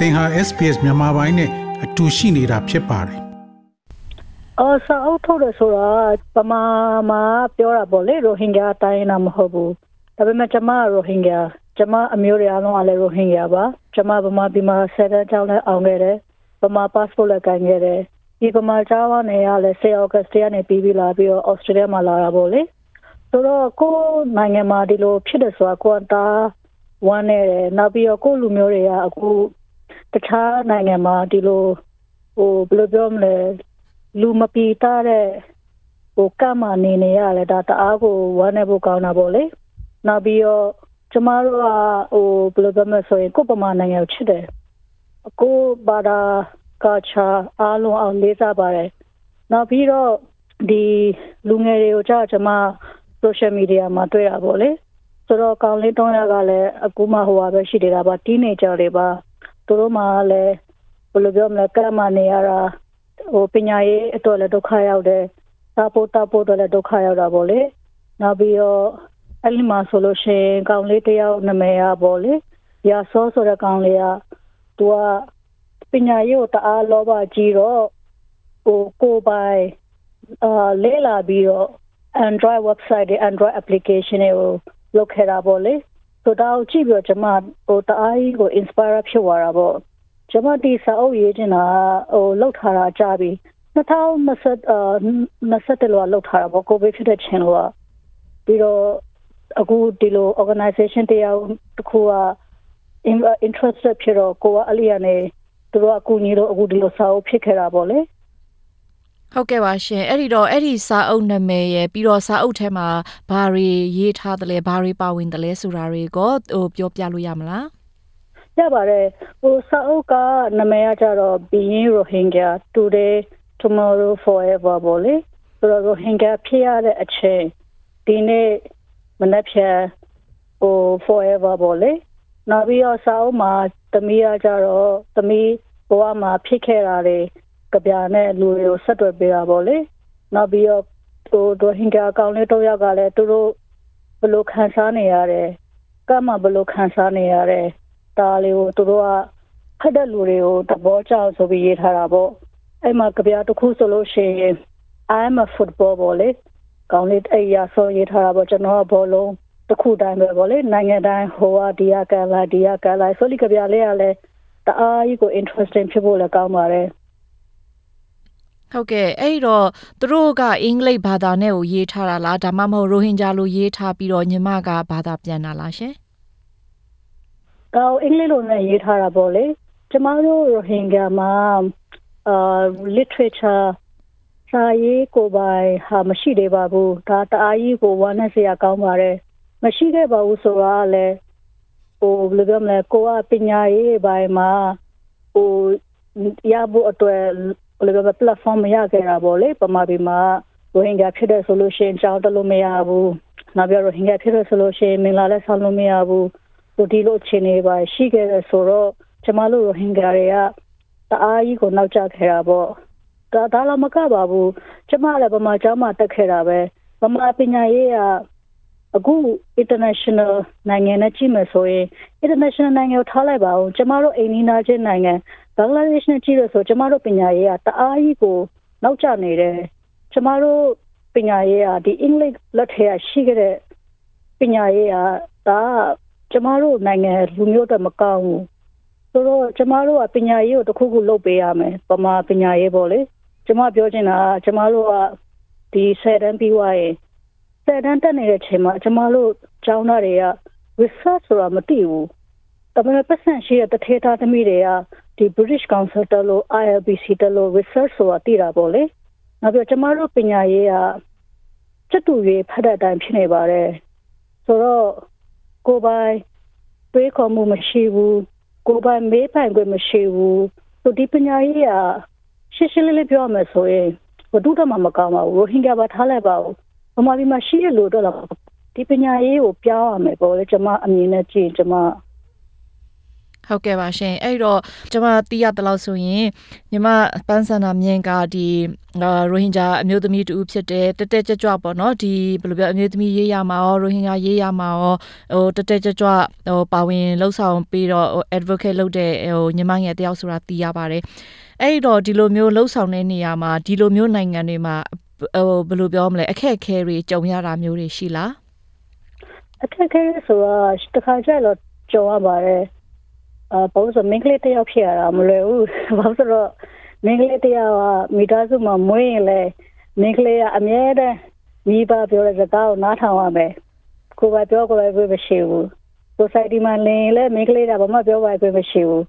သင်ဟာ SPS မြန်မာပိုင်းနဲ့အတူရှိနေတာဖြစ်ပါတယ်အော်ဆောက်ထုတ်တယ်ဆိုတာပမာမှာပြောတာပေါ့လေရိုဟင်ဂျာတိုင်းနာမဟုတ်ဘူးဒါပေမဲ့ကျမရိုဟင်ဂျာကျမအမျိုးတွေအားလုံးကလည်းရိုဟင်ဂျာပါကျမဗမာပြည်မှာဆက်တဲ့ကြောင်းနဲ့အောင်ခဲ့တယ်ဗမာ passport လည်းကိုင်ခဲ့တယ်ဒီဗမာကျောင်းကနေရလဲ10 August တည်းကနေပြီးပြီးလာပြီးတော့ Australia မှာလာတာပေါ့လေဆိုတော့ကိုနိုင်ငံမှာဒီလိုဖြစ်တယ်ဆိုတာကိုတာဝမ်းနေတယ်နောက်ပြီးတော့ကိုလူမျိုးတွေကအခု တခြားနိုင်ငံမှာဒီလိုဟိုဘယ်လိုပြောမလဲလူမပီတာတဲ့ဟိုကမနေနေရလဲဒါတအားကိုဝမ်းနေဖို့ကောင်းတာပေါ့လေနောက်ပြီးတော့ကျမတို့ကဟိုဘယ်လိုပြောမလဲဆိုရင်ကိုပမာနိုင်ငံကိုချစ်တယ်ကိုဘာသာကာချာအားလုံးအောင်လေးစားပါတယ်နောက်ပြီးတော့ဒီလူငယ်တွေကိုကြာကျမ social media မှာတွေ့တာပေါ့လေဆိုတော့ကောင်းလေးတောင်းရကလည်းအခုမှဟိုပါပဲရှိနေတာပါ teenager တွေပါ သူတို့မှလည်းဘယ်လိုပြောမလဲကမ္မနေရတာဟိုပညာရေးအတွက်လည်းဒုက္ခရောက်တယ်စာဖို့တဖို့တော့လည်းဒုက္ခရောက်တာပေါ့လေနောက်ပြီးတော့အဲ့ဒီမှာဆိုလို့ရှိရင်ကောင်းလေးတယောက်နာမည်ရပေါ့လေရာစောဆိုတဲ့ကောင်းလေးကသူကပညာရေးကိုတအားလောဘကြီးတော့ဟိုကိုပိုင်အာလဲလာပြီးတော့ Android website တွေ Android application တွေကိုလုပ်ခဲ့တာပေါ့လေ ဆိုတော့ကြည့်ပြီးတော့ကျွန်မဟိုတအားကြီးကို inspire ဖြစ်သွားတာပေါ့ကျွန်မဒီစာအုပ်ရေးချင်တာဟိုလောက်ထားတာကြာပြီ2020အာ20လောလောက်ထားတာပေါ့ကိုဗစ်ဖြစ်တဲ့ချင်းလောပြီးတော့အခုဒီလို organization တရားတစ်ခုက interested ဖြစ်တော့ကိုကအလျာနေသူတို့အကူကြီးတော့အခုဒီလိုစာအုပ်ဖြစ်ခဲ့တာပေါ့လေ ဟုတ်ကဲ့ပါရှင်အဲ့ဒီတော့အဲ့ဒီစာအုပ်နာမည်ရယ်ပြီးတော့စာအုပ်ထဲမှာဘာတွေရေးထားတယ်လဲဘာတွေပါဝင်တယ်လဲဆိုတာတွေကိုဟိုပြောပြလို့ရမလားရပါတယ်ဟိုစာအုပ်ကနာမည်ကကြတော့ Being Rohingya Today Tomorrow Forever ပေါ့လေဆိုတော့ Rohingya ဖြစ်ရတဲ့အချိန်ဒီနေ့မနေ့ဖြန်ဟို forever ပေါ့လေနောက်ပြီးတော့စာအုပ်မှာသမီးကကြတော့သမီးဘဝမှာဖြစ်ခဲ့တာတွေ ကဗျာနဲ့လူတွေကိုဆက်သွယ်ပေးတာပေါ့လေနောက်ပြီးတော့ဟိုဒိုဟင်ကာကောင်းလေးတော့ရောက်ကလည်းသူတို့ဘလို့ခံစားနေရတယ်ကမှဘလို့ခံစားနေရတယ်ဒါလေးကိုသူတို့ကဖတ်တဲ့လူတွေကိုသဘောကျဆိုပြီးရေးထားတာပေါ့အဲ့မှာကြပြတစ်ခုဆိုလို့ရှိရင် I'm a football ပေါ့လေကောင်းလေးအဲ့ရဆိုရေးထားတာပေါ့ကျွန်တော်ကဘောလုံးတစ်ခုတိုင်းပဲပေါ့လေနိုင်ငံတိုင်းဟိုကဒီကကလာဒီကကလာဆိုလိကြပြလေးကလည်းတအားကြီးကို interesting ဖြစ်ဖို့လည်းကောင်းပါတယ် ဟုတ်ကဲ့အဲ့တော့သူတို့ကအင်္ဂလိပ်ဘာသာနဲ့ကိုရေးထားတာလားဒါမှမဟုတ်ရိုဟင်ဂျာလိုရေးထားပြီးတော့ညီမကဘာသာပြန်တာလားရှင်။အော်အင်္ဂလိပ်လိုနဲ့ရေးထားတာပေါ့လေ။ကျမတို့ရိုဟင်ဂျာမှာအာ literature စာရေးကိုပိုင်ဟာမရှိသေးပါဘူး။ဒါတအားကြီးကိုဝမ်းနဲ့စရာကောင်းပါတယ်။မရှိခဲ့ပါဘူးဆိုတော့လည်းဟိုဘယ်လိုပြောမလဲကိုကပညာရေးဘိုင်းမှာဟိုရဖို့အတွက် ဘယ်လိုပြော platform မရခဲ့တာပေါ့လေပမာဒီမှာရိုဟင်ဂျာဖြစ်တဲ့ဆိုလို့ရှိရင်ကြောင်းတက်လို့မရဘူးနောက်ပြီးရိုဟင်ဂျာဖြစ်တဲ့ဆိုလို့ရှိရင်မင်္ဂလာလည်းဆောင်လို့မရဘူးဟိုဒီလိုအခြေအနေပါရှိခဲ့တဲ့ဆိုတော့ကျမတို့ရိုဟင်ဂျာတွေကတအားကြီးကိုနောက်ကျခဲ့တာပေါ့ဒါဒါလည်းမကပါဘူးကျမလည်းဗမာကျောင်းမှာတက်ခဲ့တာပဲဗမာပညာရေးကအခု international နိုင်ငံနဲ့ကြည့်မယ်ဆိုရင် international နိုင်ငံကိုထားလိုက်ပါဦးကျမတို့အိန္ဒိယချင်းနိုင်ငံ ဘင်္ဂလားဒေ့ရှ်နဲ့ကြည့်လို့ဆိုကျမတို့ပညာရေးကတအားကြီးကိုနောက်ကျနေတယ်ကျမတို့ပညာရေးကဒီအင်္ဂလိပ်လက်ထဲကရှိခဲ့တဲ့ပညာရေးကဒါကျမတို့နိုင်ငံလူမျိုးတွေမကောင်းဘူးဆိုတော့ကျမတို့ကပညာရေးကိုတစ်ခုခုလုပ်ပေးရမယ်ပမာပညာရေးပေါ့လေကျမပြောချင်တာကကျမတို့ကဒီဆယ်တန်းပြီးွားရင်ဆယ်တန်းတက်နေတဲ့ချိန်မှာကျမတို့ကျောင်းသားတွေက research ဆိုတာမသိဘူး။ဒါပေမဲ့ပတ်စံရှိတဲ့တထေသားသမီးတွေက ဒီ British Council တက်လို့ ILBC တက်လို့ research ဆိုတာသိတာပေါ့လေ။နောက်ပြီးကျမတို့ပညာရေးကစက်တူရေးဖတ်တဲ့အတိုင်းဖြစ်နေပါတယ်။ဆိုတော့ကိုပိုင်တွေးခေါ်မှုမရှိဘူး။ကိုပိုင်မေးပိုင်ခွင့်မရှိဘူး။ဆိုဒီပညာရေးကရှင်းရှင်းလေးလေးပြောရမယ်ဆိုရင်ဘဒုတမမကောင်းပါဘူးရိုဟင်ဂျာပါထားလိုက်ပါဦး။ဘာမှဒီမှာရှိရလို့တော့ဒီပညာရေးကိုပြောင်းရမယ်ပေါ့လေကျွန်မအမြင်နဲ့ကြည့်ကျွန်မ ဟုတ်ကဲ့ပါရှင်အဲ့တော့ကျွန်မသိရတဲ့လောက်ဆိုရင်ညီမပန်းစန္ဒာမြင့်ကဒီရိုဟင်ဂျာအမျိုးသမီးတူဖြစ်တဲ့တက်တက်ကြွကြွပေါ့နော်ဒီဘယ်လိုပြောအမျိုးသမီးရေးရမှာရောရိုဟင်ဂျာရေးရမှာရောဟိုတက်တက်ကြွကြွဟိုပါဝင်လှုပ်ဆောင်ပြီးတော့ဟို advocate လုပ်တဲ့ဟိုညီမငယ်တယောက်ဆိုတာသိရပါတယ်အဲ့တော့ဒီလိုမျိုးလှုပ်ဆောင်တဲ့နေရာမှာဒီလိုမျိုးနိုင်ငံတွေမှာဟိုဘယ်လိုပြောမလဲအခက်အခဲတွေကြုံရတာမျိုးတွေရှိလားအခက်အခဲဆိုတော့တစ်ခါကျတော့ကြုံရပါတယ် အာပုံစံမင်းကလေးတယောက်ဖြစ်ရတာမလွယ်ဘူးဘာလို့ဆိုတော့မင်းကလေးတယောက်ကမိသားစုမှာမွေးရင်လေမင်းကလေးကအမြဲတမ်းမိဘပြောတဲ့စကားကိုနားထောင်ရမယ်ကိုယ်ကပြောကိုယ်ပဲမရှိဘူး society မှာလင်းလေမင်းကလေးကဘာမှပြောပါ့မရှိဘူး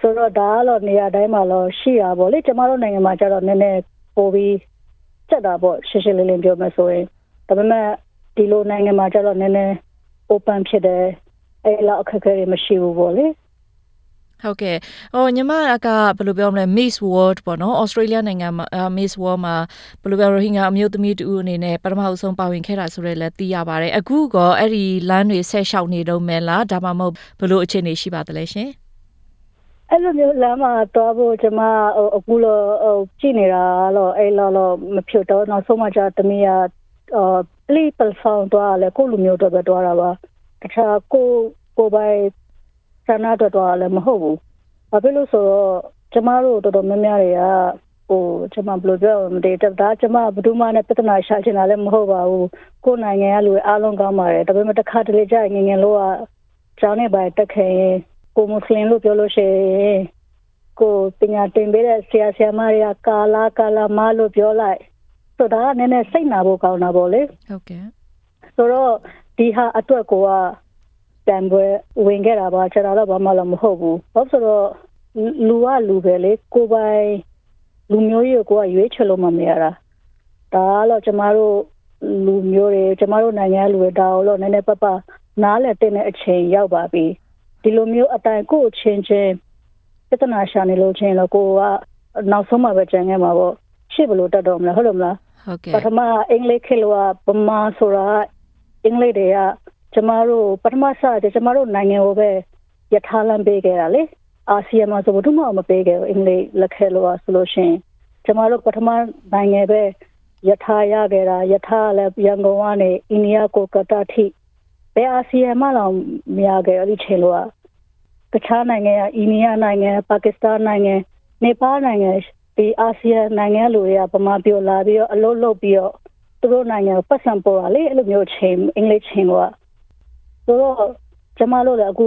ဆိုတော့ဒါကတော့နေရာတိုင်းမှာတော့ရှိရပါလေကျမတို့နိုင်ငံမှာကျတော့နည်းနည်းပိုပြီးစက်တာပေါ့ရှင်းရှင်းလင်းလင်းပြောမယ်ဆိုရင်ဒါပေမဲ့ဒီလိုနိုင်ငံမှာကျတော့နည်းနည်း open ဖြစ်တယ်အဲ့လောက်အခက်အခဲတွေမရှိဘူးပေါ့လေ ဟုတ်ကဲ့ဟိုညီမကဘယ်လိုပြောမလဲ Miss World ပေါ့နော် Australia နိုင်ငံမှာ Miss World မှာဘယ်လိုပြောရိုဟင်ဂျာအမျိုးသမီးတူအနေနဲ့ပထမအဆုံးပါဝင်ခဲ့တာဆိုရဲလည်းသိရပါတယ်အခုကအဲ့ဒီလမ်းတွေဆက်လျှောက်နေတော့မယ်လားဒါမှမဟုတ်ဘယ်လိုအခြေအနေရှိပါသလဲရှင်အဲ့လိုမျိုးလမ်းမှာတော့ဖို့ကျွန်မဟိုအခုလောဟိုကြည့်နေတာတော့အဲ့လောလောမဖြစ်တော့နောက်ဆုံးမှကျတမီးကအော် people found တော့လေကိုလူမျိုးတော့ပဲတော့တာပါတခြားကိုကိုပိုင် ဆန္ဒတော့တော့လည်းမဟုတ်ဘူးဘာဖြစ်လို့ဆိုတော့ကျမတို့တော်တော်များများတွေကဟိုကျမဘယ်လိုပြောမလဲဒါကျမဘယ်သူမှနဲ့ပြဿနာရှာချင်တာလည်းမဟုတ်ပါဘူးကိုယ်နိုင်ငံကလူအားလုံးကောင်းပါတယ်ဒါပေမဲ့တစ်ခါတလေကြာငငယ်လို့ကကျောင်းနဲ့ပါတက်ခဲ့ရင်ကိုမွတ်စလင်လို့ပြောလို့ရှိရင်ကိုပညာတင်ပေးတဲ့ဆရာဆရာမတွေကကာလာကာလာမလို့ပြောလိုက်ဆိုတော့နည်းနည်းစိတ်နာဖို့ကောင်းတာပေါ့လေဟုတ်ကဲ့ဆိုတော့ဒီဟာအတွက်ကိုက တန်ပွဲဝင်ခဲ့တာပါကျွန်တော်တော့ဘာမှလည်းမဟုတ်ဘူးဘာလို့ဆိုတော့လူကလူပဲလေကိုပိုင်လူမျိုးကြီးကိုကရွေးချယ်လို့မမရတာဒါကတော့ကျမတို့လူမျိုးတွေကျမတို့နိုင်ငံလူတွေဒါတော့နည်းနည်းပပနားလည်တဲ့အချိန်ရောက်ပါပြီဒီလိုမျိုးအတိုင်းကိုချင်းချင်းပြဿနာရှာနေလို့ချင်းတော့ကိုကနောက်ဆုံးမှပဲကြံခဲ့မှာပေါ့ရှေ့ဘလို့တတ်တော့မလားဟုတ်လို့မလားဟုတ်ကဲ့ပထမအင်္ဂလိပ်ခေတ်လောကဗမာဆိုတာအင်္ဂလိပ်တွေက ကျမတို့ပထမစတဲ့ကျမတို့နိုင်ငံကိုပဲယထာလမ်းပေးခဲ့တာလေအာဆီယံမှာဆိုဘယ်သူမှမပေးခဲ့ဘူးအင်္ဂလိပ်လက်ခဲလို့ဆိုလို့ရှိရင်ကျမတို့ပထမနိုင်ငံပဲယထာရခဲ့တာယထာလည်းရန်ကုန်ကနေအိန္ဒိယကိုကတာထိဘယ်အာဆီယံမှတော့မရခဲ့အဲ့ဒီချိန်လို့ကတခြားနိုင်ငံကအိန္ဒိယနိုင်ငံပါကစ္စတန်နိုင်ငံနေပါလနိုင်ငံဒီအာဆီယံနိုင်ငံလူတွေကဗမာပြောလာပြီးတော့အလုပ်လုပ်ပြီးတော့သူတို့နိုင်ငံကိုပတ်စံပေါ်တာလေအဲ့လိုမျိုးချိန်အင်္ဂလိပ်ချိန်တော့ ဆိုတော့ကျမတို့လည်းအခု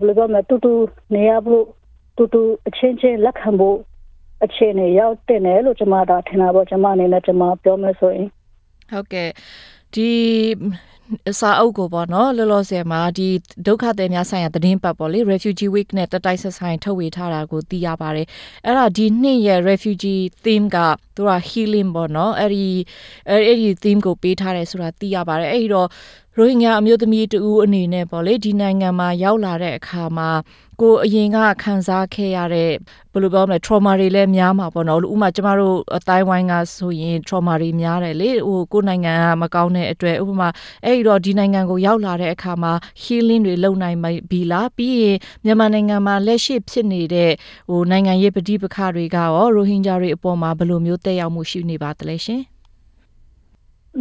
ဘယ်လိုပြောမလဲတူတူနေရဖို့တူတူအချင်းချင်းလက်ခံဖို့အခြေအနေရောက်တင်တယ်လို့ကျမတော့ထင်တာပေါ့ကျမအနေနဲ့ကျမပြောမယ်ဆိုရင်ဟုတ်ကဲ့ဒီစာအုပ်ကိုပေါ့နော်လောလောဆယ်မှာဒီဒုက္ခသည်များဆိုင်ရာသတင်းပတ်ပေါ့လေ Refugee Week နဲ့တတိုက်ဆက်ဆိုင်ထုတ်ဝေထားတာကိုသိရပါတယ်အဲ့ဒါဒီနှစ်ရဲ့ Refugee theme ကသူက healing ပေါ့နော်အဲ့ဒီအဲ့ဒီ theme ကိုပေးထားတယ်ဆိုတာသိရပါတယ်အဲ့ဒီတော့ ရိုဟင်ဂျာအမျိုးသမီးတူအနေနဲ့ပေါ့လေဒီနိုင်ငံမှာရောက်လာတဲ့အခါမှာကိုအရင်ကခံစားခဲ့ရတဲ့ဘယ်လိုပြောမလဲ trauma တွေလည်းများမှာပေါ့နော်ဥပမာကျမတို့အတိုင်းဝိုင်းကဆိုရင် trauma တွေများတယ်လေဟိုကိုနိုင်ငံကမကောင်းတဲ့အတွက်ဥပမာအဲ့ဒီတော့ဒီနိုင်ငံကိုရောက်လာတဲ့အခါမှာ healing တွေလုပ်နိုင်ပြီလားပြီးရင်မြန်မာနိုင်ငံမှာလက်ရှိဖြစ်နေတဲ့ဟိုနိုင်ငံရေးပဋိပက္ခတွေကရောရိုဟင်ဂျာတွေအပေါ်မှာဘယ်လိုမျိုးတက်ရောက်မှုရှိနေပါသလဲရှင်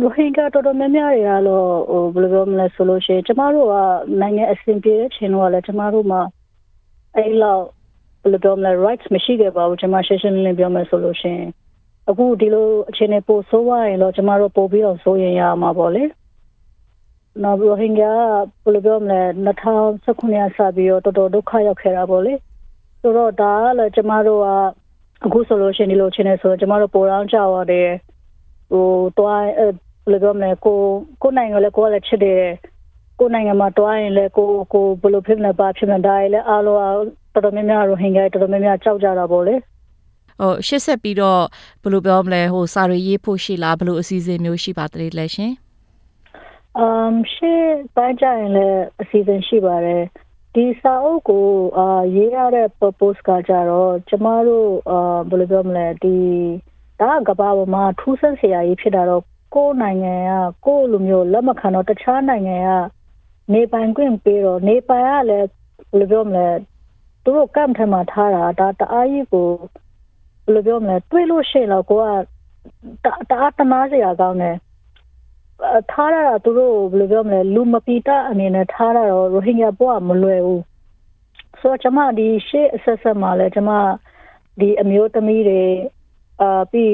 ရိုဟင်ဂျာတော်တော်များများတွေကတော့ဟိုဘယ်လိုပြောမလဲဆိုလို့ရှိရင်ကျမတို့ကနိုင်ငံအဆင်ပြေတဲ့ချိန်တော့လည်းကျမတို့မှာအဲ့လောက်ဘယ်လိုပြောမလဲ rights မရှိခဲ့ပါဘူးကျမရှင်းရှင်းလင်းလင်းပြောမယ်ဆိုလို့ရှိရင်အခုဒီလိုအခြေအနေပိုဆိုးသွားရင်တော့ကျမတို့ပို့ပြီးတော့စိုးရင်ရမှာပေါ့လေနော်ရိုဟင်ဂျာဘယ်လိုပြောမလဲ2019ရာစပြီးတော့တော်တော်ဒုက္ခရောက်ခဲ့တာပေါ့လေဆိုတော့ဒါကလည်းကျမတို့ကအခုဆိုလို့ရှိရင်ဒီလိုအခြေအနေဆိုတော့ကျမတို့ပိုတောင်းကြရတယ်ဟိုတွား ဘယ်လိုပြောမလဲကိုကိုနိုင်ငံလည်းကိုလည်းချစ်တယ်ကိုနိုင်ငံမှာတွားရင်လည်းကိုကိုဘယ်လိုဖြစ်မလဲပါဖြစ်မလဲဒါလည်းအားလုံးတော်တော်များများရိုဟင်ဂျာတော်တော်များများကြောက်ကြတာပေါ့လေဟိုရှစ်ဆက်ပြီးတော့ဘယ်လိုပြောမလဲဟိုစာရီရေးဖို့ရှိလားဘယ်လိုအစီအစဉ်မျိုးရှိပါသလဲလဲရှင်အမ်ရှေ့ပိုင်းကြရင်လည်းအစီအစဉ်ရှိပါတယ်ဒီစာအုပ်ကိုအာရေးရတဲ့ purpose ကကြတော့ကျမတို့အာဘယ်လိုပြောမလဲဒီဒါကကဘာပေါ်မှာထူးဆန်းစရာကြီးဖြစ်တာတော့ ကိုယ်နိုင်ငံကကိုယ်လိုမျိုးလက်မခံတော့တခြားနိုင်ငံကနေပိုင်ခွင့်ပေးတော့နေပိုင်ကလည်းဟယ်လိုပြောမလဲသူတို့ကမ်ထဲမှာထားတာဒါတအားကြီးကိုဘယ်လိုပြောမလဲတွေးလို့ရှိရင်တော့ကိုကတတအားတနာစရာကောင်းတယ်အထားရတာသူတို့ဘယ်လိုပြောမလဲလူမပီတာအနေနဲ့ထားရတော့ရိုဟင်ဂျာဘွားမလွယ်ဘူးဆိုတော့ကျွန်မဒီရှေ့အဆက်ဆက်မှာလဲကျွန်မဒီအမျိုးသမီးတွေအာပြီး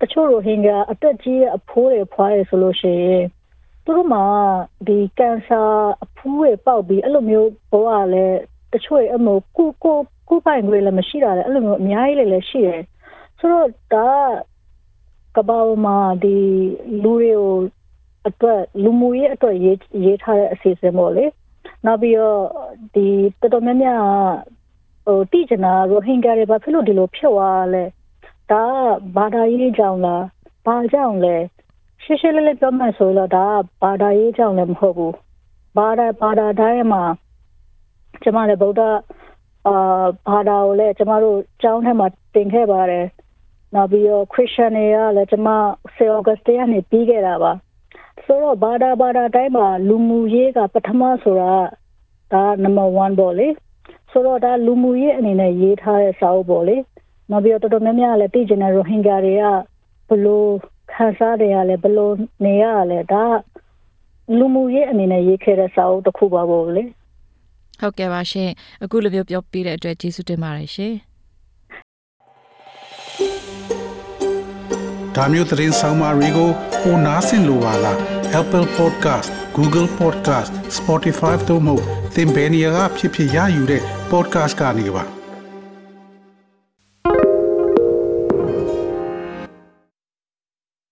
တချို့ရိုဟင်ဂျာအသက်ကြီးတဲ့အဖိုးတွေဖွားရဆိုလို့ရှိရင်သူတို့မှာဒီကင်ဆာအဖူးတွေပေါက်ပြီးအဲ့လိုမျိုးဘဝလည်းတချို့အမို့ကိုကိုကိုပိုင်တွေလည်းမရှိတာလေအဲ့လိုမျိုးအများကြီးလည်းရှိတယ်ဆိုတော့ဒါကဘာမှာဒီလူတွေကိုအတွက်လူမှုရေးအတွက်ရေးရေးထားတဲ့အစီအစဉ်ပေါ့လေနောက်ပြီးတော့ဒီတော်တော်များများဟိုတိကျနာရိုဟင်ဂျာတွေဘာဖြစ်လို့ဒီလိုဖြစ်သွားလဲ ဒါဘာသာရေးကြောင့်လားဘာကြောင့်လဲရှင်းရှင်းလေးလေးပြောမှဆိုတော့ဒါဘာသာရေးကြောင့်လည်းမဟုတ်ဘူးဘာသာဘာသာတိုင်းမှာကျမလည်းဗုဒ္ဓအာဘာသာကိုလည်းကျမတို့ကျောင်းထဲမှာတင်ခဲ့ပါတယ်နောက်ပြီးတော့ခရစ်ယာန်တွေကလည်းကျမဆေအော်ဂတ်စတေးကနေပြီးခဲ့တာပါဆိုတော့ဘာသာဘာသာတိုင်းမှာလူမှုရေးကပထမဆိုတာဒါနံပါတ်1ပေါ့လေဆိုတော့ဒါလူမှုရေးအနေနဲ့ရေးထားတဲ့စာအုပ်ပေါ့လေ နောက်ပြီးတော့တော်တော်များများလည်းသိကျင်တဲ့ရိုဟင်ဂျာတွေကဘလို့ခံစားနေရလဲဘလို့နေရလဲဒါလူမှုရေးအနေနဲ့ရေးခဲ့တဲ့စာအုပ်တစ်ခုပါပေါ့လေဟုတ်ကဲ့ပါရှင်အခုလိုမျိုးပြောပြတဲ့အတွက်ကျေးဇူးတင်ပါတယ်ရှင်ဒါမျိုးသတင်းဆောင်မတွေကိုပိုနားဆင်လိုပါလား Apple Podcast Google Podcast Spotify တို့မှာသင်ပင်ရာဖြစ်ဖြစ်ရယူတဲ့ podcast ကနေပါ